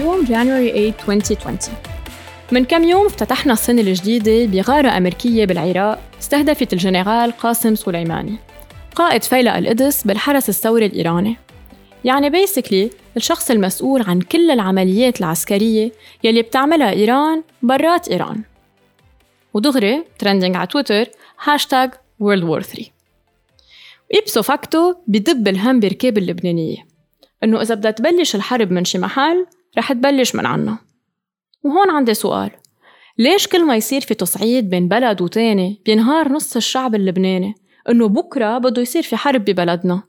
اليوم January 8 2020 من كم يوم افتتحنا السنة الجديدة بغارة أمريكية بالعراق استهدفت الجنرال قاسم سليماني قائد فيلق القدس بالحرس الثوري الإيراني. يعني basically الشخص المسؤول عن كل العمليات العسكرية يلي بتعملها إيران برات إيران. ودغري trending على تويتر hashtag World War 3 ipso facto بدب الهم بركاب اللبنانية إنه إذا بدها تبلش الحرب من شي محل رح تبلش من عنا. وهون عندي سؤال. ليش كل ما يصير في تصعيد بين بلد وتاني بينهار نص الشعب اللبناني إنه بكرة بده يصير في حرب ببلدنا؟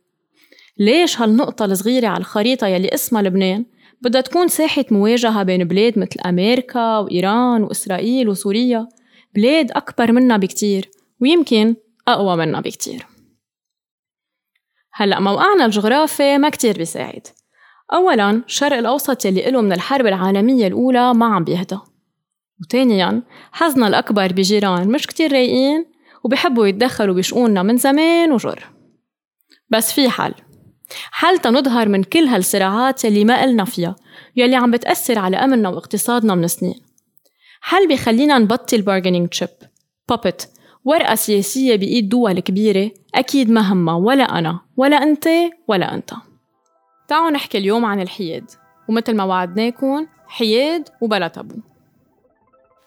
ليش هالنقطة الصغيرة على الخريطة يلي اسمها لبنان بدها تكون ساحة مواجهة بين بلاد مثل أمريكا وإيران وإسرائيل وسوريا؟ بلاد أكبر منا بكتير ويمكن أقوى منا بكتير. هلأ موقعنا الجغرافي ما كتير بيساعد. أولاً الشرق الأوسط يلي إله من الحرب العالمية الأولى ما عم بيهدى. وثانياً حزنا الأكبر بجيران مش كتير رايقين وبيحبوا يتدخلوا بشؤوننا من زمان وجر. بس في حل. حل تنظهر من كل هالصراعات يلي ما قلنا فيها يلي عم بتأثر على أمننا واقتصادنا من سنين. حل بيخلينا نبطل bargaining chip. Puppet ورقة سياسية بإيد دول كبيرة أكيد ما همها ولا أنا ولا أنت ولا أنت. تعالوا نحكي اليوم عن الحياد ومثل ما وعدناكم حياد وبلا تابو.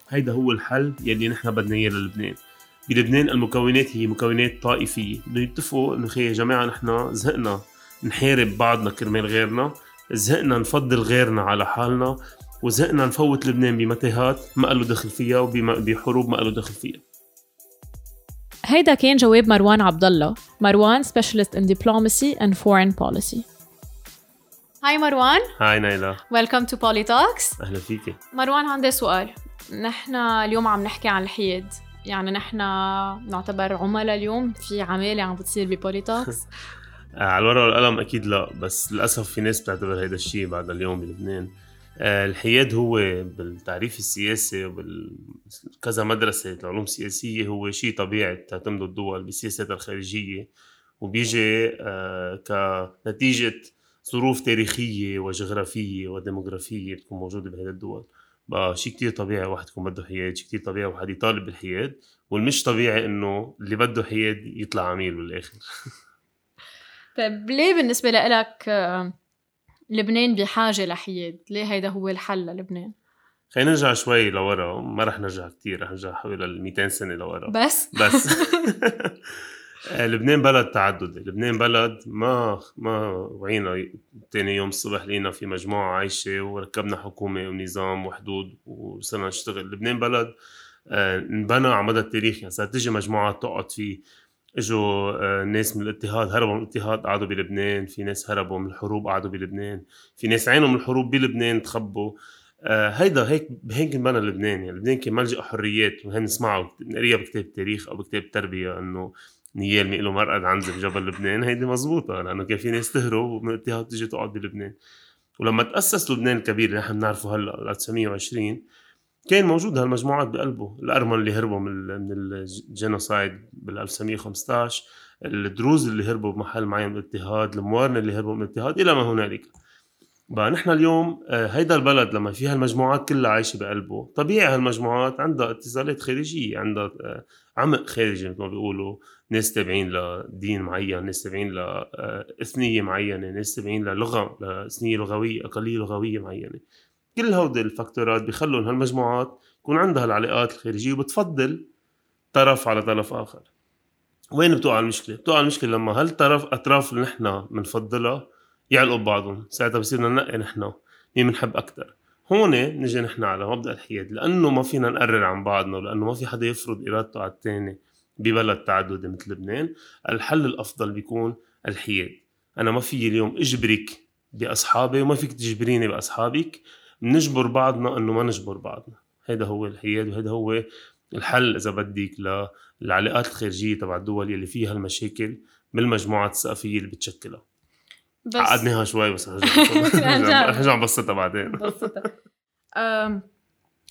هيدا هو الحل يلي نحن بدنا إياه للبنان. بلبنان المكونات هي مكونات طائفية. بدهم يتفقوا إنه خي يا جماعة نحن زهقنا نحارب بعضنا كرمال غيرنا زهقنا نفضل غيرنا على حالنا وزهقنا نفوت لبنان بمتاهات ما له دخل فيها وبحروب ما له دخل فيها. هيدا كان جواب مروان عبد الله مروان specialist in diplomacy and foreign policy hi مروان hi نايلا welcome to PoliTalks أهلا فيكي. مروان عندي سؤال. نحن اليوم عم نحكي عن الحياد. يعني نحن نعتبر عملاء اليوم في عمالة عم بتصير ب PoliTalks على الورقة والقلم أكيد لا بس للأسف في ناس بتعتبر هيدا الشيء بعد اليوم بلبنان. آه، الحياد هو بالتعريف السياسي وبالكذا مدرسة العلوم السياسية هو شيء طبيعي تعتمده الدول بسياستها الخارجية وبيجي آه، كنتيجة ظروف تاريخية وجغرافية وديموغرافية بتكون موجودة بهذه الدول. بقى شيء كتير طبيعي واحد يكون بده حياد شيء كتير طبيعي واحد يطالب بالحياد والمش طبيعي إنه اللي بده حياد يطلع عميل بالآخر. طيب ليه بالنسبة لك آه، لبنان بحاجة لحياد ليه هيدا هو الحل للبنان؟ خلينا نرجع شوي لورا ما رح نرجع كتير رح نرجع حوالي ال 200 سنة لورا. بس؟ بس. لبنان بلد تعددي. لبنان بلد ما ما وعينا تاني يوم الصبح لينا في مجموعة عايشة وركبنا حكومة ونظام وحدود وصرنا نشتغل. لبنان بلد آه، انبنى على مدى التاريخ. يعني صارت تجي مجموعات تقعد فيه إجوا آه، ناس من الاتحاد هربوا من الاتحاد قعدوا بلبنان. في ناس هربوا من الحروب قعدوا بلبنان. في ناس عينوا من الحروب بلبنان تخبوا. آه هيدا هيك هيك انبنى لبنان. يعني لبنان كان ملجأ حريات وهي نسمعه نقريها بكتاب التاريخ أو بكتاب التربيه إنه نيال له مرقد عنزه بجبل لبنان. هيدي مزبوطة لأنه كان في ناس تهرب الاتحاد تيجي تقعد بلبنان. ولما تأسس لبنان الكبير اللي نحن بنعرفه هلا 1920 كان موجود هالمجموعات بقلبه. الأرمن اللي هربوا من من الجينوسايد بال 1915 الدروز اللي هربوا بمحل معين من الاضطهاد الموارنة اللي هربوا من الاضطهاد إلى ما هنالك. بقى نحن اليوم آه، هيدا البلد لما فيها المجموعات كلها عايشة بقلبه طبيعي هالمجموعات عندها اتصالات خارجية عندها آه، عمق خارجي مثل ما بيقولوا. ناس تابعين لدين معين ناس تابعين لاثنيه معينة ناس تابعين للغه لاثنيه لغوية أقلية لغوية معينة. كل هودي الفاكتورات بيخلوا هالمجموعات يكون عندها العلاقات الخارجية وبتفضل طرف على طرف آخر. وين بتوقع المشكلة؟ بتوقع المشكلة لما هالطرف أطراف اللي نحن بنفضلها يعلقوا ببعضهم. ساعتها بصير ننقي نحن مين بنحب أكثر هون نجي نحن على مبدأ الحياد. لأنه ما فينا نقرر عن بعضنا ولأنه ما في حدا يفرض إرادته على الثاني ببلد تعددي مثل لبنان الحل الأفضل بيكون الحياد. أنا ما في اليوم إجبرك بأصحابي وما فيك تجبريني بأصحابك بنجبر بعضنا إنه ما نجبر بعضنا. هذا هو الحياد وهذا هو الحل إذا بدك للعلاقات الخارجية تبع الدول اللي فيها المشاكل بالمجموعات الثقافية اللي بتشكلها. بس عقدناها شوي بس رح عم بسطها بعدين. بسطها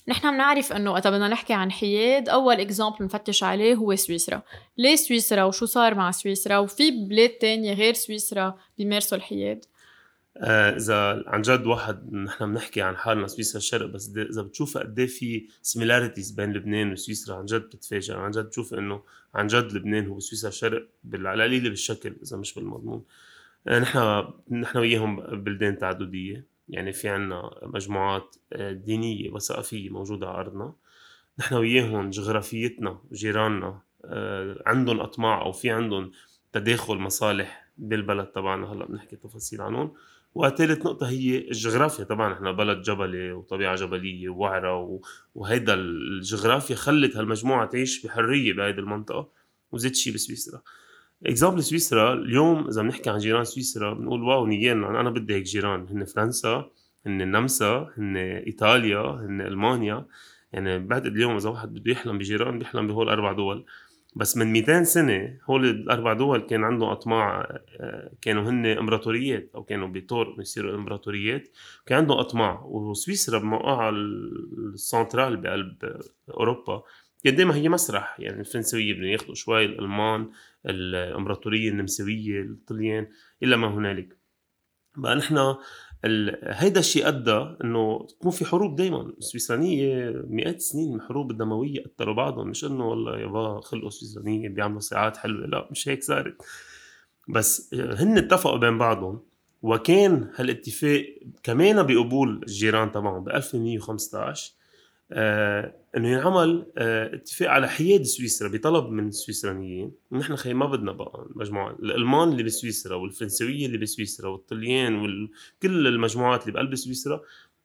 نحن بنعرف إنه وقت بدنا نحكي عن حياد أول اكزامبل نفتش عليه هو سويسرا. ليه سويسرا؟ وشو صار مع سويسرا؟ وفي بلاد تانية غير سويسرا بيمارسوا الحياد. آه، إذا عن جد واحد نحن بنحكي عن حالنا سويسرا الشرق بس إذا بتشوف قد إيه في سيميلاريتيز بين لبنان وسويسرا عن جد بتتفاجئ. عن جد بتشوف إنه عن جد لبنان هو سويسرا الشرق على القليله بالشكل إذا مش بالمضمون. آه، نحن نحن وياهم بلدان تعددية. يعني في عنا مجموعات آه، دينية وثقافيه موجودة على أرضنا. نحن وياهم جغرافيتنا جيراننا عندهم أطماع أو في عندهم تداخل مصالح بالبلد تبعنا. هلأ بنحكي تفاصيل عنهم. وثالث نقطة هي الجغرافيا. طبعا إحنا بلد جبلي وطبيعة جبلية ووعرة وهيدا الجغرافيا خلت هالمجموعة تعيش بحرية بهيدي المنطقة وزيد شيء بسويسرا example سويسرا اليوم اذا بنحكي عن جيران سويسرا بنقول واو نيالنا أنا بدي هيك جيران هن فرنسا هن النمسا هن ايطاليا هن المانيا يعني بعتقد اليوم اذا واحد بده يحلم بجيران بيحلم بهول أربع دول بس من 200 سنه هول الاربع دول كان عندهم اطماع آه، كانوا هن امبراطوريات أو كانوا بطور يصيروا امبراطوريات كان عندهم اطماع وسويسرا بموقعها السنترال بقلب اوروبا كان دائما هي مسرح. يعني الفرنسويه بدهم ياخذوا شوي الألمان الإمبراطورية النمساوية الطليان إلى ما هنالك. بقى نحن هيدا الشيء أدى إنه تكون في حروب دائما السويسرانية مئات السنين الحروب الدمويه قتلوا بعضهم. مش إنه والله يابا خلقوا سويسرانية بيعملوا ساعات حلوة لا مش هيك صارت. بس هن اتفقوا بين بعضهم وكان هالاتفاق كمان بقبول الجيران تبعهم ب 1115 آه إنه ينعمل آه اتفاق على حياد سويسرا بطلب من السويسرانيين نحن خي ما بدنا بقى المجموعه الألمان اللي بسويسرا والفرنسويه اللي بسويسرا والطليان وكل المجموعات اللي بقلب سويسرا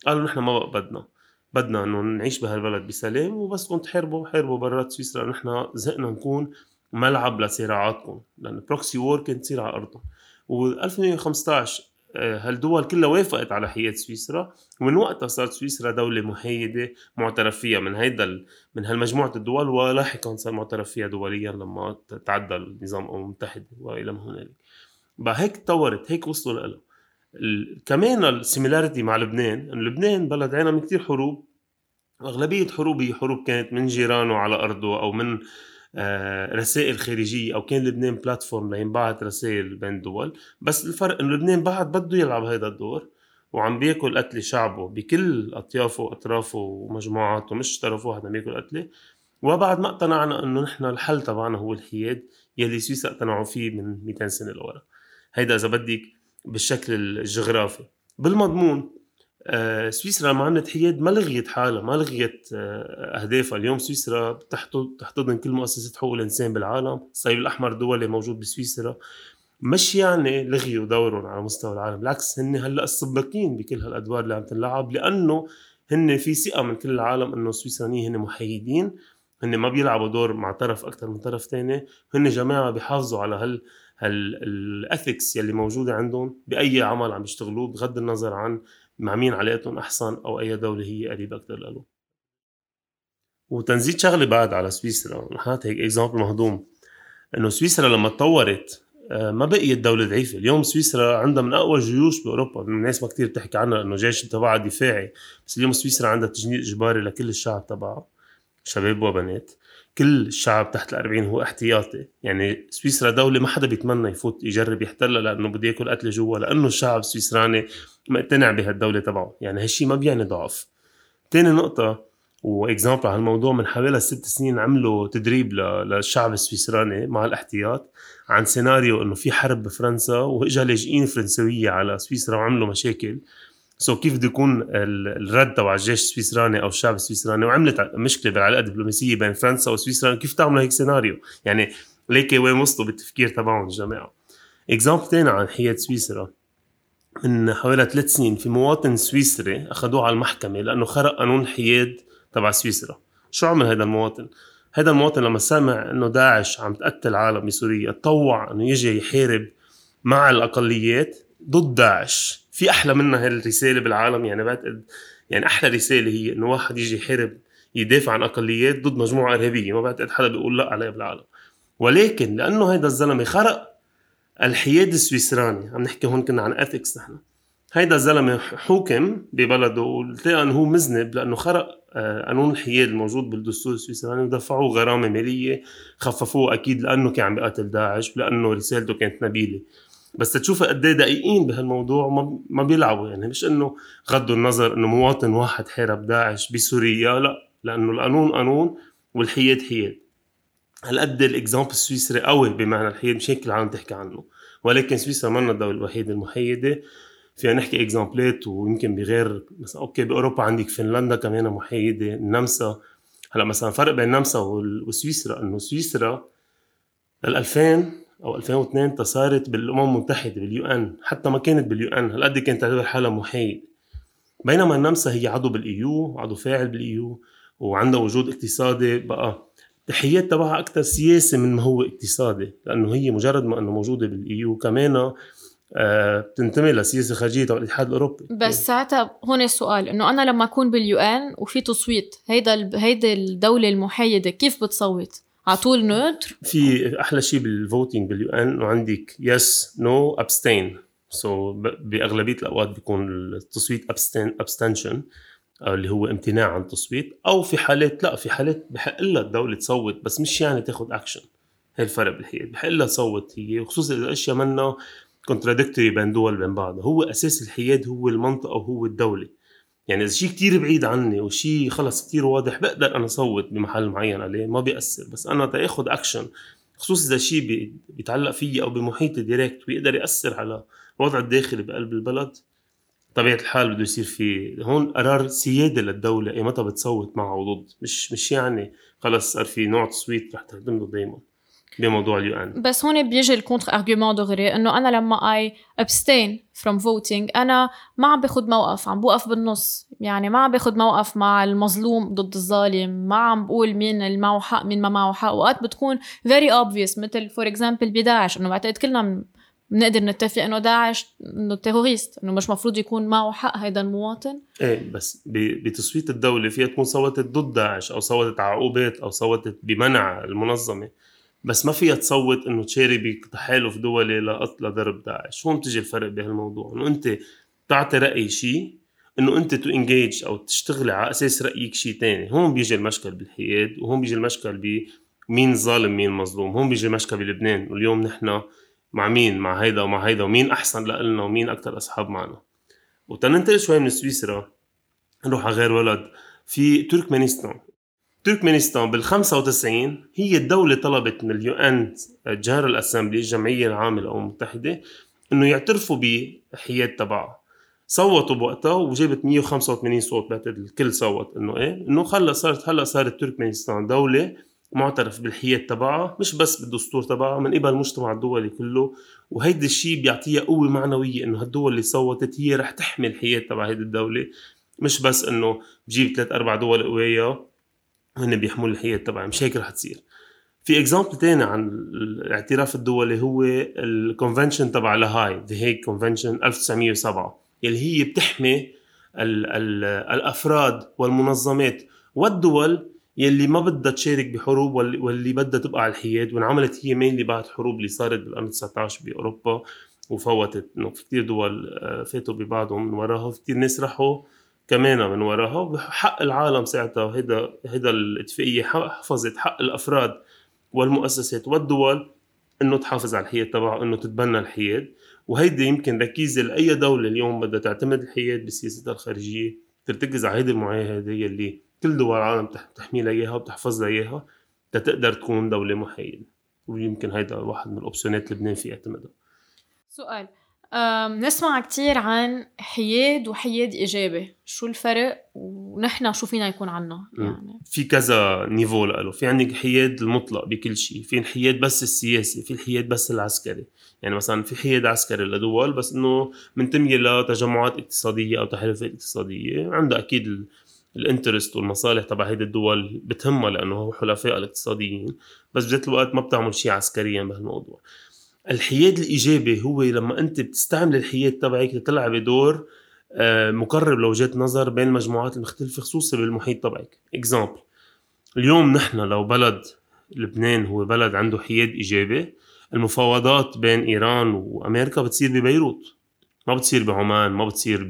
قالوا نحن ما بقى بدنا. بدنا إنه نعيش بهالبلد بسلام وبس كنت تحاربوا حاربوا برات سويسرا. نحن زهقنا نكون ملعب لصراعاتكم لأن proxy war كانت تصير على أرضهم. و 1115 آه، هالدول كلها وافقت على حياد سويسرا. ومن وقتها صارت سويسرا دولة محايدة معترف فيها من هيدا من هالمجموعة الدول. ولاحقا صار معترف فيها دوليا لما تعدى النظام الأمم المتحدة وإلى ما هنالك. بقى هيك تطورت هيك وصلوا لها كمان ال similarity مع لبنان انه لبنان بلد عانى من كثير حروب. أغلبية حروب هي حروب كانت من جيرانه على أرضه أو من آه، رسائل خارجية أو كان لبنان بلاتفورم لينبعث رسائل بين الدول بس الفرق إنه لبنان بعد بده يلعب هذا الدور وعم بياكل قتلة شعبه بكل أطيافه وأطرافه ومجموعاته مش طرف واحد عم بياكل قتلة. وبعد ما اقتنعنا إنه نحن الحل تبعنا هو الحياد يلي سويسرا اقتنعوا فيه من 200 سنة لورا. هيدا إذا بدك بالشكل الجغرافي. بالمضمون آه، سويسرا لما عملت حياد ما لغيت حالها ما لغيت آه، أهدافها. اليوم سويسرا تحتضن كل مؤسسات حقوق الإنسان بالعالم. الصليب الأحمر الدولي موجود بسويسرا. مش يعني لغيوا دورهم على مستوى العالم بالعكس هن هلأ السباقين بكل هالأدوار اللي عم تنلعب. لأنه هن في ثقة من كل العالم إنه السويسرانيين هن محايدين هن ما بيلعبوا دور مع طرف أكثر من طرف ثاني هن جماعة بيحافظوا على هال هال ethics يلي موجودة عندهم. بأي عمل عم يشتغلوه بغض النظر عن مع مين علاقتهم أحسن أو أي دولة هي قريبة أكثر له وتنزيد شغلة بعد على سويسرا نحط هيك example مهضوم. إنه سويسرا لما تطورت آه، ما بقيت دولة ضعيفة، اليوم سويسرا عندها من أقوى الجيوش بأوروبا، الناس ما كتير بتحكي عنها إنه جيش تبعها دفاعي، بس اليوم سويسرا عندها تجنيد إجباري لكل الشعب تبعها شباب وبنات، كل الشعب تحت ال 40 هو احتياطي. يعني سويسرا دولة ما حدا بيتمنى يفوت يجرب يحتلها لأنه بده ياكل قتل جوا لأنه الشعب السويسراني مقتنع بهالدولة تبعه. يعني هالشي ما بيعني ضعف. تاني نقطة و example على هالموضوع من حوالي ست سنين عملوا تدريب للشعب السويسراني مع الاحتياط عن سيناريو إنه في حرب بفرنسا وإجا لاجئين فرنسوية على سويسرا وعملوا مشاكل. so كيف بده يكون الرد تبع الجيش السويسراني أو الشعب السويسراني؟ وعملت مشكلة بالعلاقة الدبلوماسية بين فرنسا وسويسرا. كيف تعملوا هيك سيناريو؟ يعني ليكي وين وصلوا بالتفكير تبعهم الجماعة؟ اكزامبل ثاني عن حياة سويسرا. من حوالي ثلاث سنين في مواطن سويسري أخذوه على المحكمة لأنه خرق قانون الحياد تبع سويسرا. شو عمل هذا المواطن؟ هذا المواطن لما سمع إنه داعش عم تقتل عالم بسوريا تطوع إنه يجي يحارب مع الأقليات ضد داعش. في أحلى منها هالرساله بالعالم يعني بعتقد يعني أحلى رسالة هي إنه واحد يجي يحارب يدافع عن أقليات ضد مجموعة إرهابية ما بعتقد حدا بيقول لا عليها بالعالم. ولكن لأنه هيدا الزلمة خرق الحياد السويسراني عم نحكي هون كنا عن اثكس نحن. هيدا الزلمة حوكم ببلده والتقى إنه هو مذنب لأنه خرق آه، قانون الحياد الموجود بالدستور السويسراني ودفعوه غرامة مالية خففوه أكيد لأنه كان عم بيقاتل داعش ولأنه رسالته كانت نبيلة. بس تشوفها قد إيه دقيقين بهالموضوع ما بيلعبوا. يعني مش إنه غضوا النظر إنه مواطن واحد حارب داعش بسوريا. لا لأنه القانون قانون والحياد حياد. هالقد ال example السويسري قوي بمعنى الحياد مش هيك العالم تحكي عنه. ولكن سويسرا منا الدولة الوحيدة المحايدة. فينا نحكي example ات ويمكن بغير مثلا أوكي بأوروبا عندك فنلندا كمان محايدة النمسا هلأ مثلا فرق بين النمسا وسويسرا إنه سويسرا لل 2000 أو 2002 صارت بالأمم المتحدة بال UN حتى ما كانت بال UN. هالقد كانت تعتبر حالها محايد بينما النمسا هي عضو بال EU عضو فاعل بال EU وعندها وجود اقتصادي بقى. الحياد تبعها أكثر سياسي من ما هو اقتصادي لأنه هي مجرد ما إنه موجودة بال EU كمان آه بتنتمي لسياسه خارجية تبع الاتحاد الأوروبي. بس ساعتها هون السؤال إنه أنا لما أكون بال UN وفي تصويت هيدا هيدي الدولة المحايده كيف بتصوت؟ على طول neutre؟ في أحلى شيء بال voting بال UN إنه عندك yes no abstain so بأغلبية الأوقات بيكون التصويت abstain abstention اللي هو امتناع عن التصويت. أو في حالات لا في حالات بحق لها الدولة تصوت بس مش يعني تاخذ اكشن هي الفرق بالحياد بحق لها تصوت هي وخصوصا إذا الاشياء منا contradictory بين دول بين بعضها هو أساس الحياد هو المنطقة وهو الدولة. يعني إذا شيء كتير بعيد عني وشيء خلص كتير واضح بقدر أنا صوت بمحل معين عليه ما بيأثر. بس أنا تأخذ اكشن خصوصا إذا شيء بيتعلق فيي أو بمحيطي direct ويقدر يأثر على الوضع الداخلي بقلب البلد. طبيعة الحال بده يصير في هون قرار سيادة للدولة ايمتى بتصوت معه وضد. مش مش يعني خلص صار في نوع تصويت رح تخدم له دائما بموضوع ال UN بس هون بيجي ال counter argument دغري إنه أنا لما I abstain from voting أنا ما عم باخذ موقف عم بوقف بالنص. يعني ما عم باخذ موقف مع المظلوم ضد الظالم ما عم بقول مين اللي معه حق مين ما معه حق. وقت بتكون very obvious مثل for example بداعش إنه بعتقد كلنا بنقدر نتفق إنه داعش إنه terrorist إنه مش مفروض يكون معه حق هيدا المواطن. إيه بس بتصويت الدولة فيها تكون صوتت ضد داعش أو صوتت على عقوبات أو صوتت بمنع المنظمة. بس ما فيها تصوت إنه تشارك بتحالف دولي لقتل ضرب داعش. هون بتجي الفرق بهالموضوع؟ إنه أنت تعطي رأي شيء إنه أنت to engage أو تشتغلي على أساس رأيك شيء تاني. هون بيجي المشكل بالحياد وهون بيجي المشكل بمين ظالم مين مظلوم. هون بيجي المشكل بلبنان. واليوم نحن مع مين؟ مع هيدا ومع هيدا. ومين أحسن لنا ومين أكثر أصحاب معنا؟ وتننتقل شوي من سويسرا نروح على غير بلد في تركمانستان. تركمانستان بال 95 هي الدولة طلبت من ال UN General Assembly الجمعية العامة للأمم المتحدة إنه يعترفوا بحياد تبعها. صوتوا بوقتها وجابت 185 صوت بعتقد الكل صوت إنه إيه إنه خلص صارت هلأ صارت تركمانستان دولة معترف بالحياد تبعها مش بس بالدستور تبعها من قبل المجتمع الدولي كله. وهيدا الشيء بيعطيها قوة معنوية إنه هالدول اللي صوتت هي رح تحمي الحياد تبع هيدي الدولة. مش بس إنه بجيب ثلاث أربع دول قوية هن بيحموا الحياد تبعها مش هيك رح تصير. في example تاني عن الاعتراف الدولي هو ال convention تبع لاهاي The Hague Convention 1907 يلي هي بتحمي ال ال الأفراد والمنظمات والدول يلي ما بدها تشارك بحروب واللي بدها تبقى على الحياد وانعملت هي مين اللي بعد حروب اللي صارت بالقرن 19 بأوروبا وفوتت إنه في كثير دول آه، فاتوا ببعضهم من وراها وفي كثير ناس راحوا كمان من وراها وحق العالم ساعتها وهيدا هيدا الاتفاقية حفظت حق الأفراد والمؤسسات والدول إنه تحافظ على الحياد تبعها إنه تتبنى الحياد. وهيدي يمكن ركيزة لأي دولة اليوم بدها تعتمد الحياد بسياستها الخارجية ترتكز على هيدي المعاهده يلي كل دول العالم بتحمي إياها وبتحفظ إياها تقدر تكون دولة محايدة. ويمكن هيدا واحد من الأوبشنات لبنان في يعتمدها سؤال. نسمع كتير عن حياد وحياد إيجابي شو الفرق؟ ونحن شو فينا يكون عنا؟ يعني. في كذا نيفو له في عندك حياد المطلق بكل شيء في الحياد بس السياسي. في الحياد بس العسكري. يعني مثلا في حياد عسكري لدول بس إنه منتمية لتجمعات اقتصادية أو تحالفات اقتصادية. عندها أكيد ال interest والمصالح تبع هيدي الدول بتهمها لأنه هو حلفاء الاقتصاديين. بس بذات الوقت ما بتعمل شيء عسكريا بهالموضوع. الحياد الإيجابي هو لما أنت بتستعمل الحياد تبعك لتلعبي دور آه، مقرب لوجهات نظر بين المجموعات المختلفة خصوصا بالمحيط تبعك. example اليوم نحن لو بلد لبنان هو بلد عنده حياد إيجابي المفاوضات بين إيران وأمريكا بتصير ببيروت. ما بتصير بعمان ما بتصير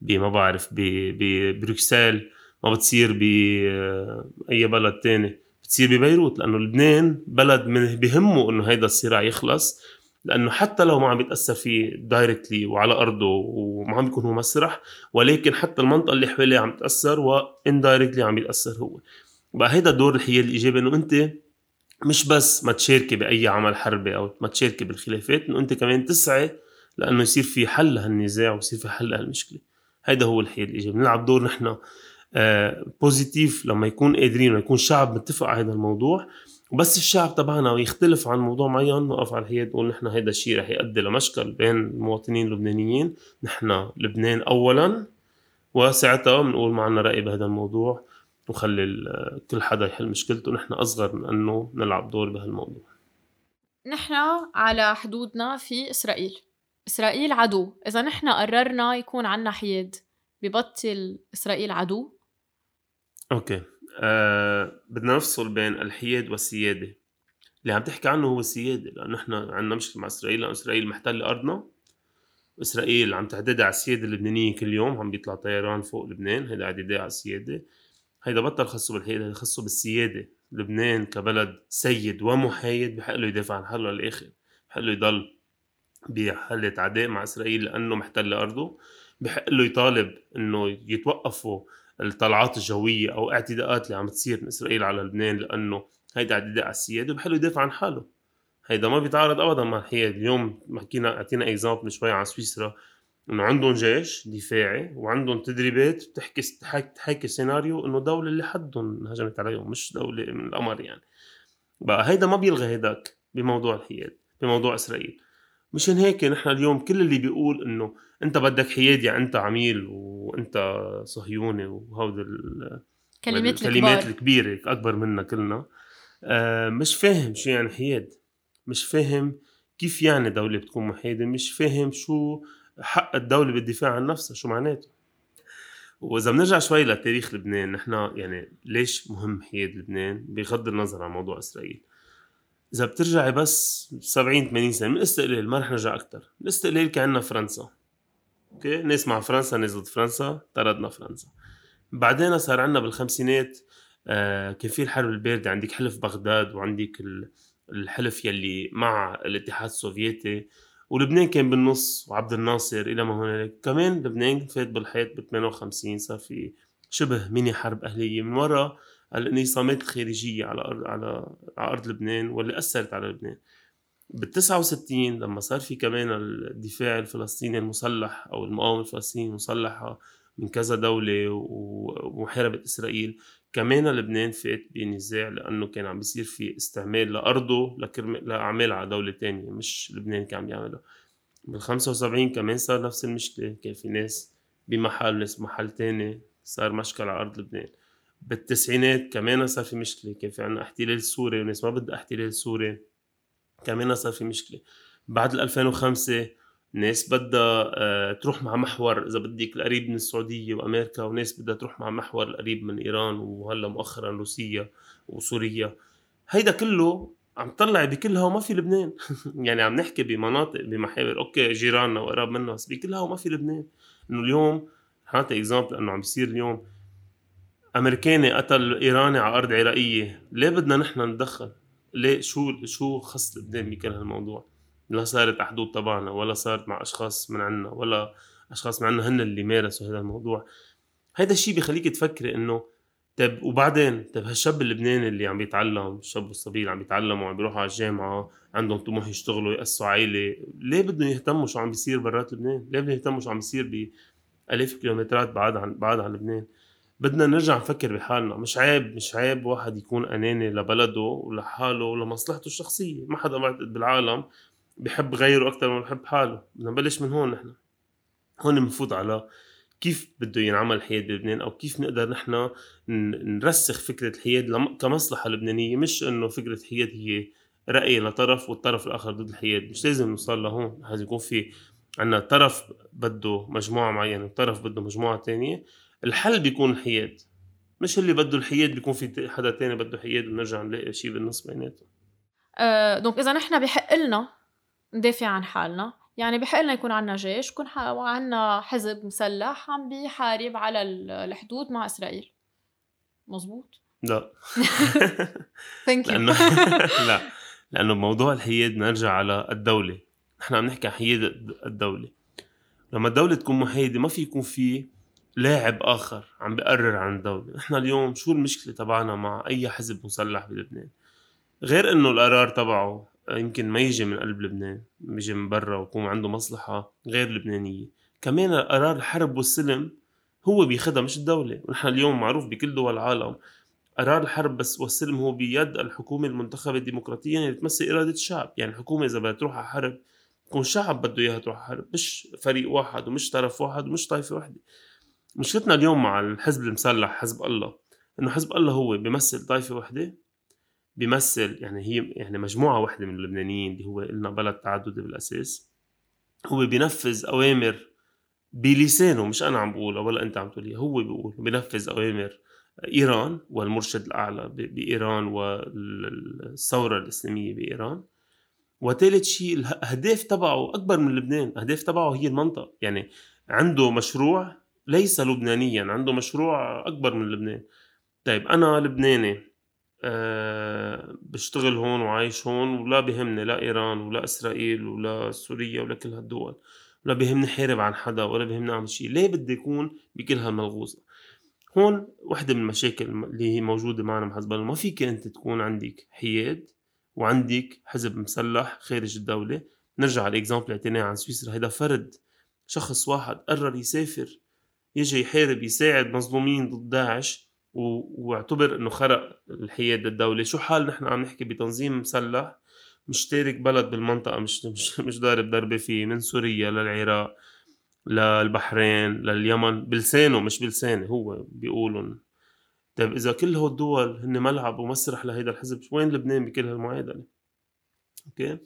ب ما بعرف ببروكسل ما بتصير باي بلد تاني. بتصير ببيروت لأنه لبنان بلد من بهمه إنه هيدا الصراع يخلص لأنه حتى لو ما عم بيتاثر فيه directly وعلى أرضه وما عم بيكون هو مسرح ولكن حتى المنطقة اللي حواليه عم تأثر و indirectly عم بيتاثر هو. بقى هيدا دور الحياد الايجابي إنه أنت مش بس ما تشاركي بأي عمل حربي أو ما تشاركي بالخلافات إنه أنت كمان تسعي لأنه يصير في حل لهالنزاع ويصير في حل لهالمشكلة. هيدا هو الحياد الايجابي نلعب دور نحن بوزيتيف لما يكون قادرين ويكون شعب متفق على هذا الموضوع. وبس الشعب تبعنا يختلف عن موضوع معين نوقف على الحياد نقول نحن هيدا الشيء رح يؤدي لمشكل بين المواطنين اللبنانيين. نحن لبنان اولا وساعتها بنقول ما عنا رأي بهذا الموضوع وخلي كل حدا يحل مشكلته. نحن أصغر من إنه نلعب دور بهالموضوع. نحن على حدودنا في إسرائيل. إسرائيل عدو. إذا نحن قررنا يكون عنا حياد ببطل إسرائيل عدو أوكي. آه بدنا نفصل بين الحياد والسيادة. اللي عم تحكي عنه هو السيادة لأنه نحن عندنا مشكلة مع إسرائيل لأنه إسرائيل محتلة أرضنا. إسرائيل عم تعتدي على السيادة اللبنانية كل يوم عم بيطلع طيران فوق لبنان هيدا اعتداء على السيادة. هيدا بطل خصه بالحياد هيدا خصه بالسيادة. لبنان كبلد سيد ومحايد بحق له يدافع عن حاله للآخر بحق له يضل بحالة عداء مع إسرائيل لأنه محتل أرضه. بحق له يطالب إنه يتوقفوا الطلعات الجوية أو اعتداءات اللي عم تصير من إسرائيل على لبنان لأنه هيدا اعتداء على السيادة وبحق له يدافع عن حاله. هيدا ما بيتعارض ابدا مع الحياد. اليوم حكينا أعطينا example شوي عن سويسرا. إنه عندهم جيش دفاعي وعندهم تدريبات بتحكي تحكي سيناريو إنه دولة اللي حدهم هجمت عليهم مش دولة من القمر يعني. بقى هيدا ما بيلغي هيداك بموضوع الحياد بموضوع إسرائيل. مشان هيك نحن اليوم كل اللي بيقول إنه أنت بدك حياد يعني انت عميل وأنت صهيوني وهودي الكلمات الكلمات الكبيرة أكبر منا كلنا. آه مش فاهم شو يعني حياد. مش فاهم كيف يعني دولة بتكون محايدة. مش فاهم شو حق الدولة بالدفاع عن نفسها شو معناته. وإذا بنرجع شوي لتاريخ لبنان نحن يعني ليش مهم حياد لبنان؟ بغض النظر عن موضوع إسرائيل. إذا بترجعي بس 70 80 سنة من الاستقلال ما رح نرجع أكثر الاستقلال كان عندنا فرنسا. okay؟ ناس مع فرنسا ضد فرنسا طردنا فرنسا. بعدين صار عندنا بالخمسينات آه كان في الحرب الباردة عندك حلف بغداد وعندك الحلف يلي مع الاتحاد السوفيتي. ولبنان كان بالنص وعبد الناصر إلى ما هنالك. كمان لبنان فات بالحيط ب 58 صار في شبه ميني حرب أهلية من وراء الانقسامات الخارجية على ارض على على أرض لبنان واللي أثرت على لبنان. بال 69 لما صار في كمان الدفاع الفلسطيني المسلح أو المقاومة الفلسطينية المسلحة من كذا دولة ومحاربة إسرائيل كمان لبنان فات بنزاع لأنه كان عم بيصير في استعمال لأرضه لكرم... لأعمال على دولة تانية مش لبنان كان عم يعملها بال 75 كمان صار نفس المشكلة كان في ناس بمحل ناس بمحل تاني صار مشكل على أرض لبنان. بالتسعينات كمان صار في مشكلة. كان في عنا احتلال سوري وناس ما بدها احتلال سوري كمان صار في مشكلة. بعد 2005 ناس بدها آه، تروح مع محور. إذا بدك القريب من السعودية وأمريكا وناس بدها تروح مع محور القريب من إيران وهلأ مؤخرا روسيا وسوريا. هيدا كله عم طلع بكلها وما في لبنان. يعني عم نحكي بمناطق بمحاور. Okay جيراننا وقراب منا بس بكلها وما في لبنان. إنه اليوم حاطي اكزامبل إنه عم بيصير اليوم. أمريكاني قتل إيراني على أرض عراقية. ليه بدنا نحن نتدخل ليه؟ شو شو خص لبنان بكل هالموضوع؟ لا صارت على حدود تبعنا ولا صارت مع أشخاص من عنا ولا أشخاص من عنا هن اللي مارسوا هذا الموضوع. هيدا الشيء بخليك تفكري إنه طيب وبعدين طيب هالشاب اللبناني اللي عم بيتعلم الشاب الصبي اللي عم يتعلموا وعم بيروحوا على الجامعة عندهم طموح يشتغلوا يأسسوا عائلة ليه بدهم يهتموا شو عم بيصير برات لبنان؟ ليه بدهم يهتموا شو عم بيصير بألاف كيلومترات بعاد عن بعاد عن لبنان؟ بدنا نرجع نفكر بحالنا. مش عيب مش عيب واحد يكون أناني لبلده ولحاله ولمصلحته الشخصية. ما حدا بالعالم بحب غيره أكثر ما بحب حاله. بدنا نبلش من هون نحن. هون بنفوت على كيف بده ينعمل الحياد بلبنان أو كيف نقدر نحن نرسخ فكرة الحياد كمصلحة لبنانية. مش إنه فكرة الحياد هي رأي لطرف والطرف الآخر ضد الحياد مش لازم نوصل لهون. لازم يكون في عندنا طرف بده مجموعة معينة وطرف بده مجموعة تانية. الحل بيكون الحياد. مش اللي بده الحياد بيكون في حدا تاني بده حياد ونرجع نلاقي شيء بالنص بيناتهم. أه donc إذا نحن بحق لنا ندافع عن حالنا يعني بحق لنا يكون عنا جيش يكون عنا حزب مسلح عم بيحارب على الحدود مع إسرائيل. مزبوط لا. ثانك لأنه لا. لأنه بموضوع الحياد نرجع على الدولة. نحن عم نحكي عن حياد الدولة. لما الدولة تكون محايدة ما في يكون في لاعب آخر عم بيقرر عن الدولة نحن اليوم شو المشكلة تبعنا مع أي حزب مسلح بلبنان؟ غير إنه القرار تبعه يمكن ما يجي من قلب لبنان يجي من برا ويكون عنده مصلحة غير لبنانية. كمان قرار الحرب والسلم هو بياخدها مش الدولة. ونحن اليوم معروف بكل دول العالم قرار الحرب بس والسلم هو بيد الحكومة المنتخبة ديمقراطيا اللي تمثل إرادة الشعب. يعني الحكومة إذا بدها تروح على حرب يكون الشعب بده إياها تروح على حرب مش فريق واحد ومش طرف واحد ومش طائفة واحدة. مشكلتنا اليوم مع الحزب المسلح حزب الله إنه حزب الله هو بيمثل طائفة واحدة بيمثل يعني هي يعني مجموعة واحدة من اللبنانيين اللي هو قلنا بلد تعددي بالأساس. هو بينفذ أوامر بلسانه مش أنا عم بقولها ولا أنت عم تقولي هو بيقول بينفذ أوامر إيران والمرشد الأعلى بإيران والثورة الإسلامية بإيران. وثالث شيء الأهداف تبعه أكبر من لبنان الأهداف تبعه هي المنطقة. يعني عنده مشروع ليس لبنانيا عنده مشروع أكبر من لبنان. طيب أنا لبناني أه بشتغل هون وعايش هون ولا بهمني لا إيران ولا إسرائيل ولا سوريا ولا كل هالدول ولا بهمني حارب عن حدا ولا بهمني أعمل شيء. ليه بدي يكون بكل هالملغوصه هون وحدة من المشاكل اللي هي موجودة معنا مع حزب الله. ما فيك أنت تكون عندك حياد وعندك حزب مسلح خارج الدولة. نرجع على الاكزامبل اللي عن سويسرا. هيدا فرد شخص واحد قرر يسافر يجي يحارب يساعد مظلومين ضد داعش واعتبر إنه خرق الحياد الدولي شو حال نحن عم نحكي بتنظيم مسلح مشترك بلد بالمنطقة مش مش مش ضارب ضربة فيه من سوريا للعراق للبحرين لليمن بلسانه مش بلسانه هو بيقولون طيب إذا كل هول الدول هن ملعب ومسرح لهيدا الحزب وين لبنان بكل هالمعادلة؟ okay؟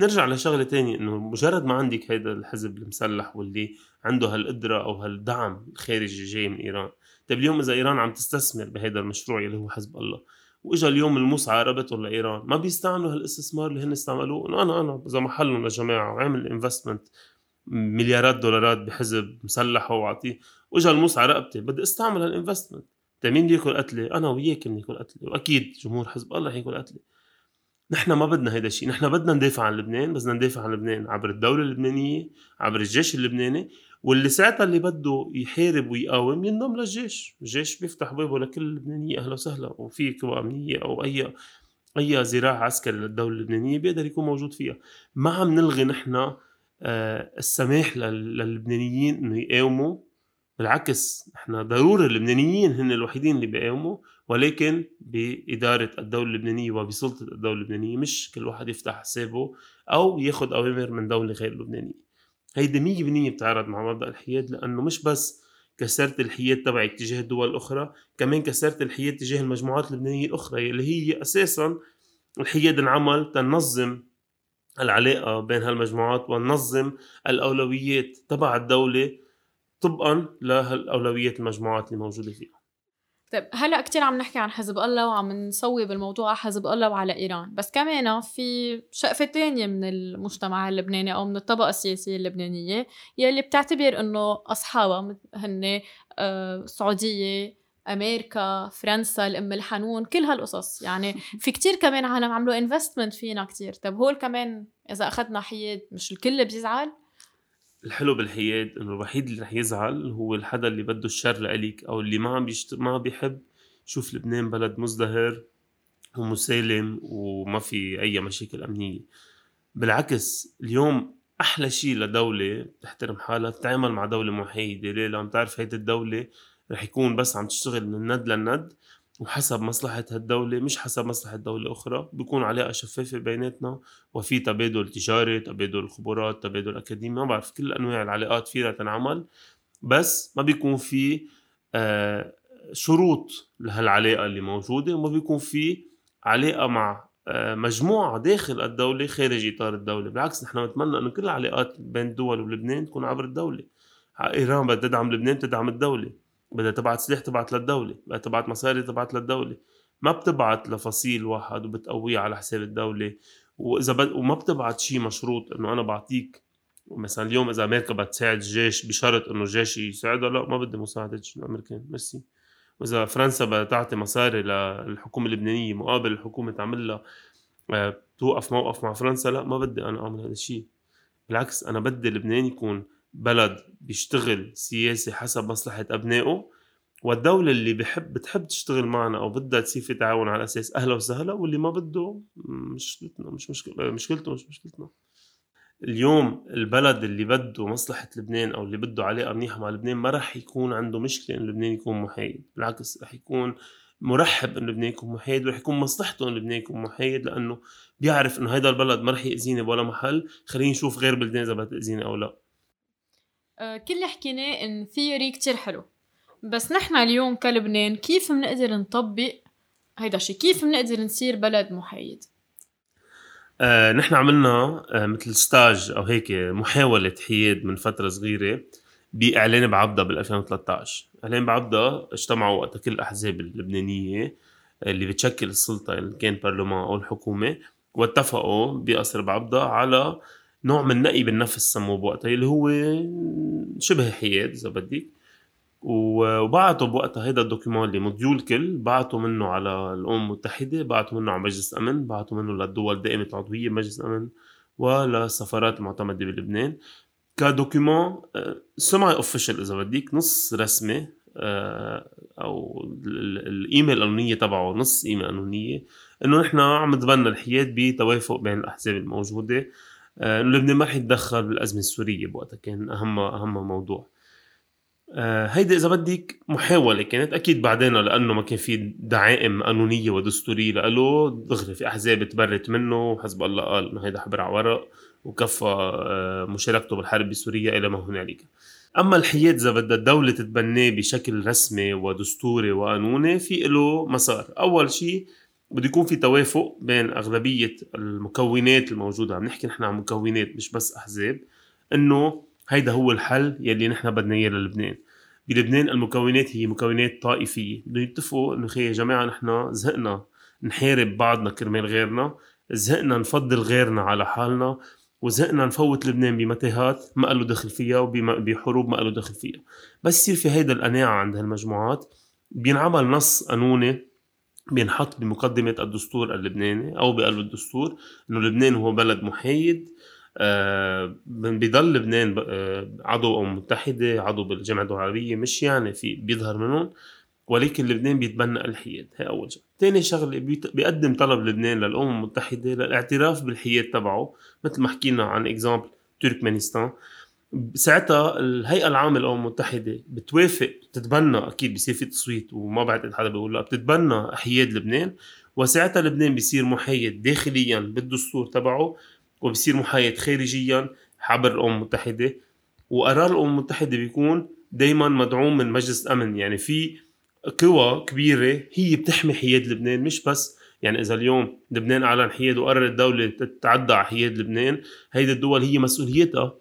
نرجع لشغلة تانية إنه مجرد ما عندك هيدا الحزب المسلح واللي عنده هالقدرة أو هالدعم الخارجي جاي من إيران. طيب اليوم إذا إيران عم تستثمر بهذا المشروع اللي هو حزب الله وإجا اليوم الموسعى ربطهم لإيران ما بيستعملوا هالإستثمار اللي هن استعملوه؟ إنه أنا أنا إذا محلهم لجماعه وعامل investment مليارات دولارات بحزب مسلح وأعطيه. وإجا الموسعى رقبتي بدي استعمل هالانفستمنت طيب مين بده ياكل قتلة؟ أنا وياك بناكل قتلة. وأكيد جمهور حزب الله رح ياكل قتلة. نحن ما بدنا هيدا الشيء نحن بدنا ندافع عن لبنان بس بدنا ندافع عن لبنان عبر الدولة اللبنانية عبر الجيش اللبناني واللي ساعتها اللي بده يحارب ويقاوم ينضم للجيش. الجيش بيفتح بابه لكل اللبنانية أهلا وسهلا. وفي قوى أمنية أو أي أي ذراع عسكري للدولة اللبنانية بيقدر يكون موجود فيها. ما عم نلغي نحن آه، السماح للبنانيين إنه يقاوموا. بالعكس نحن ضروري اللبنانيين هن الوحيدين اللي بيقاوموا. ولكن بإدارة الدولة اللبنانية وبسلطة الدولة اللبنانية مش كل واحد يفتح حسابه أو ياخد أوامر من دولة غير لبنانية. هيدي مية بالمية بتعارض مع مبدأ الحياد لأنه مش بس كسرت الحياد تبعك تجاه الدول الأخرى كمان كسرت الحياد تجاه المجموعات اللبنانية الأخرى اللي هي أساسا الحياد انعمل تنظم العلاقة بين هالمجموعات وننظم الأولويات تبع الدولة طبقا لهالأولويات المجموعات اللي موجودة فيها. طيب هلأ كثير عم نحكي عن حزب الله وعم نسوي بالموضوع على حزب الله وعلى إيران. بس كمان في شقفة تانية من المجتمع اللبناني أو من الطبقة السياسية اللبنانية يلي بتعتبر إنه أصحابها هن السعوديه آه، أمريكا فرنسا الأم الحنون كل هالقصص. يعني في كتير كمان عالم عملوا انفستمنت فينا كتير. طيب هول كمان إذا أخذنا حياد مش الكل بيزعل؟ الحلو بالحياد إنه الوحيد اللي رح يزعل هو الحدا اللي بده الشر لإلك أو اللي ما عم بيشت... ما بيحب شوف لبنان بلد مزدهر ومسالم وما في أي مشاكل أمنية. بالعكس اليوم أحلى شيء لدولة تحترم حالها تتعامل مع دولة محايده ليه؟ لأن تعرف هيدي الدولة رح يكون بس عم تشتغل من الند للند وحسب مصلحة هالدولة مش حسب مصلحة دولة أخرى بيكون علاقة شفافة بيناتنا. وفي تبادل تجاري تبادل خبرات تبادل أكاديمي ما بعرف كل أنواع العلاقات فيها تنعمل. بس ما بيكون في آه شروط لهالعلاقة اللي موجودة. وما بيكون في علاقة مع آه مجموعة داخل الدولة خارج إطار الدولة. بالعكس نحن نتمنى أنه كل العلاقات بين الدول ولبنان تكون عبر الدولة. إيران بدها تدعم لبنان تدعم الدولة. بدها تبعت سلاح تبعت للدولة. بدها تبعت مصاري تبعت للدولة. ما بتبعت لفصيل واحد وبتقويه على حساب الدولة. وإذا بد... وما بتبعت شيء مشروط إنه أنا بعطيك. مثلا اليوم إذا أمريكا بتساعد الجيش بشرط إنه الجيش يساعدها لا ما بدي مساعدة الأمريكان ميرسي. وإذا فرنسا بدها تعطي مصاري للحكومة اللبنانية مقابل الحكومة تعمل لها آه، توقف موقف مع فرنسا لا ما بدي أنا أعمل هذا الشيء بالعكس أنا بدي لبنان يكون بلد بيشتغل سياسي حسب مصلحة أبنائه والدولة اللي بحب بتحب تشتغل معنا أو بدها تصير في تعاون على أساس أهلا وسهلا واللي ما بده مشكلتنا مش مشكلة مشكلته مش مشكلتنا. اليوم البلد اللي بده مصلحة لبنان أو اللي بده علاقة منيحة مع لبنان ما رح يكون عنده مشكلة إن لبنان يكون محايد بالعكس رح يكون مرحب إن لبنان يكون محايد ورح يكون مصلحته إن لبنان يكون محايد لأنه بيعرف إنه هيدا البلد ما رح يأذيني بولا محل خليني نشوف غير بلدان إذا بتأذيني أو لا. أه كل اللي حكيناه in theory كتير حلو. بس نحن اليوم كلبنان كيف بنقدر نطبق هيدا الشيء كيف بنقدر نصير بلد محايد؟ آه نحن عملنا آه مثل stage أو هيك محاولة حياد من فترة صغيرة بإعلان بعبده بال 2013 إعلان بعبده اجتمعوا وقتها كل الأحزاب اللبنانية اللي بتشكل السلطة اللي كان برلمان أو الحكومة واتفقوا بقصر بعبده على نوع من نقي بالنفس سموه بوقتها اللي هو شبه حياد إذا بدك. وبعتوا بوقتها هيدا الدوكيومون اللي مديول الكل بعتوا منه على الامم المتحدة بعتوا منه على مجلس الأمن بعتوا منه للدول دائمه العضوية بمجلس الأمن وللسفارات المعتمده بلبنان. كدوكيومون سمعي اوفيشال إذا بدك نص رسمي آه، أو الإيميل القانونيه تبعه نص إيميل قانونيه إنه نحن عم نتبنى الحياد بتوافق بين الأحزاب الموجودة. لبنان ما رح يتدخل بالأزمة السورية بوقتها كان أهم أهم موضوع. آه، هيدي إذا بدك محاولة كانت أكيد بعدين لأنه ما كان في دعائم قانونية ودستورية له دغري في أحزاب تبرت منه وحزب الله قال إنه هيدا حبر على ورق وكفى آه، مشاركته بالحرب بسوريا إلى ما هنالك. أما الحياد إذا بدها الدولة تتبناه بشكل رسمي ودستوري وقانوني في له مسار. أول شيء بده يكون في توافق بين أغلبية المكونات الموجودة. عم نحكي نحن عن مكونات مش بس أحزاب إنه هيدا هو الحل يلي نحن بدنا إياه للبنان. بلبنان المكونات هي مكونات طائفية. بدهم يتفقوا إنه يا جماعة نحن زهقنا نحارب بعضنا كرمال غيرنا زهقنا نفضل غيرنا على حالنا وزهقنا نفوت لبنان بمتاهات ما له دخل فيها وبحروب ما له دخل فيها. بس يصير في هيدا القناعة عند هالمجموعات. بينعمل نص قانوني بينحط بمقدمة الدستور اللبناني أو بقلب الدستور إنه لبنان هو بلد محايد آه بضل لبنان آه عضو أمم متحدة عضو بالجامعة العربية مش يعني في بيظهر منهم ولكن لبنان بيتبنى الحياد. هي أول شغلة. ثاني شغلة بيقدم طلب لبنان للأمم المتحدة للاعتراف بالحياد تبعه مثل ما حكينا عن إكزامبل تركمانستان. ساعتها الهيئة العامة للأمم المتحدة بتوافق بتتبنى أكيد بصير في تصويت وما بعتقد حدا بيقول لا بتتبنى حياد لبنان وساعتها لبنان بيصير محايد داخليا بالدستور تبعه وبصير محايد خارجيا عبر الأمم المتحدة وقرار الأمم المتحدة بيكون دائما مدعوم من مجلس الأمن. يعني في قوى كبيرة هي بتحمي حياد لبنان مش بس يعني إذا اليوم لبنان أعلن حياد وقررت الدولة تتعدى على حياد لبنان هيدي الدول هي مسؤوليتها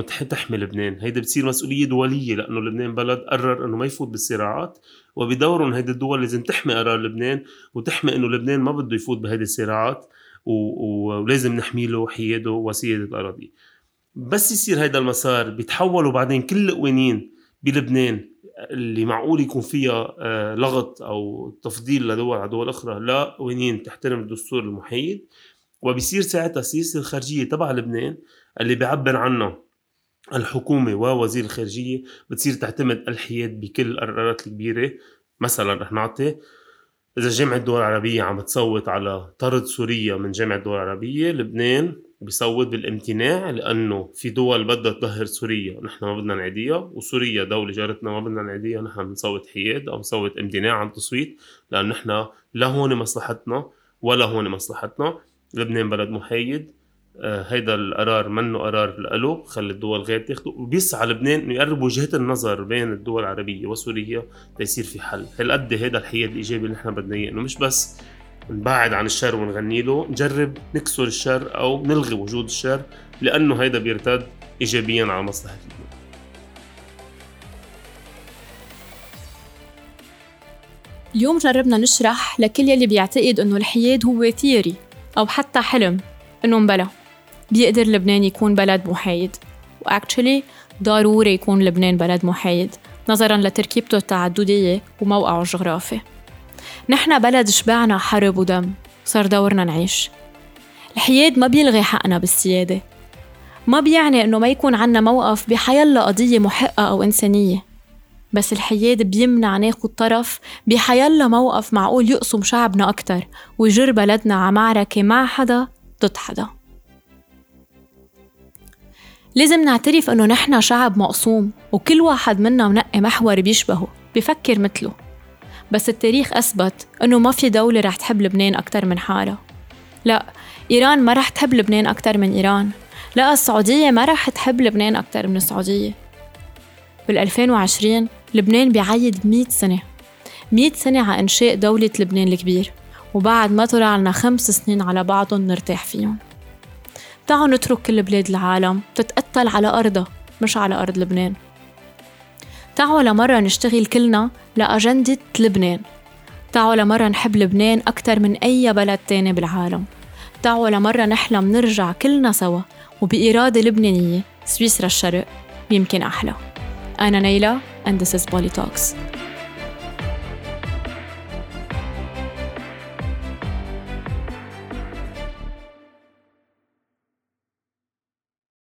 تحمي لبنان. هيدا بتصير مسؤولية دولية لأنه لبنان بلد قرر إنه ما يفوت بالصراعات وبدورهم هيدي الدول لازم تحمي قرار لبنان وتحمي إنه لبنان ما بده يفوت بهيدي الصراعات ولازم نحمي له حياده وسيادة الأراضي. بس يصير هذا المسار بيتحولوا بعدين كل القوانين بلبنان اللي معقول يكون فيها آه، لغط أو تفضيل لدول على دول أخرى لا قوانين تحترم الدستور المحايد. وبصير ساعتها السياسة الخارجية تبع لبنان اللي بيعبر عنها الحكومة ووزير الخارجية بتصير تعتمد الحياد بكل القرارات الكبيرة. مثلا رح نعطي إذا جامعة الدول العربية عم تصوت على طرد سوريا من جامعة الدول العربية لبنان بيصوت بالامتناع لأنه في دول بدها تظهر سوريا نحن ما بدنا نعديها وسوريا دولة جارتنا ما بدنا نعديها نحن بنصوت حياد أو بنصوت امتناع عن تصويت لأن نحن لا هون مصلحتنا ولا هون مصلحتنا. لبنان بلد محايد. هيدا القرار منه قرار له خلي الدول غير تاخده. وبيسعى لبنان إنه يقرب وجهات النظر بين الدول العربية وسوريا ليصير في حل. هالقد هيدا الحياد الإيجابي اللي نحن بدنا إياه. إنه مش بس نبعد عن الشر ونغني له نجرب نكسر الشر أو نلغي وجود الشر لأنه هيدا بيرتد ايجابيا على مصلحة لبنان اليوم جربنا نشرح لكل يلي بيعتقد إنه الحياد هو ثيوري أو حتى حلم إنه مبلا بيقدر لبنان يكون بلد محايد. واكشلي ضروري يكون لبنان بلد محايد نظرا لتركيبته التعددية وموقعه الجغرافي. نحن بلد شبعنا حرب ودم صار دورنا نعيش. الحياد ما بيلغي حقنا بالسيادة. ما بيعني إنه ما يكون عنا موقف بحيلا قضية محقة أو إنسانية. بس الحياد بيمنع ناخد طرف بحيلا موقف معقول يقسم شعبنا أكتر ويجر بلدنا على معركة مع حدا ضد حدا. لازم نعترف إنه نحن شعب مقسوم وكل واحد منا منقي محور بيشبهه بفكر مثله. بس التاريخ أثبت إنه ما في دولة رح تحب لبنان أكتر من حالها لا إيران ما رح تحب لبنان أكتر من إيران. لا السعودية ما رح تحب لبنان أكتر من السعودية. بال 2020 لبنان بيعيد 100 سنة. 100 سنة على إنشاء دولة لبنان الكبير وبعد ما طلع لنا خمس سنين على بعضهم نرتاح فيهم. تعالوا نترك كل بلاد العالم تتقتل على أرضها مش على أرض لبنان. تعالوا لمرة نشتغل كلنا لأجندة لبنان. تعالوا لمرة نحب لبنان أكتر من أي بلد تاني بالعالم. تعالوا لمرة نحلم نرجع كلنا سوا وبإرادة لبنانية سويسرا الشرق يمكن أحلى. أنا نيلة and this is Poly Talks.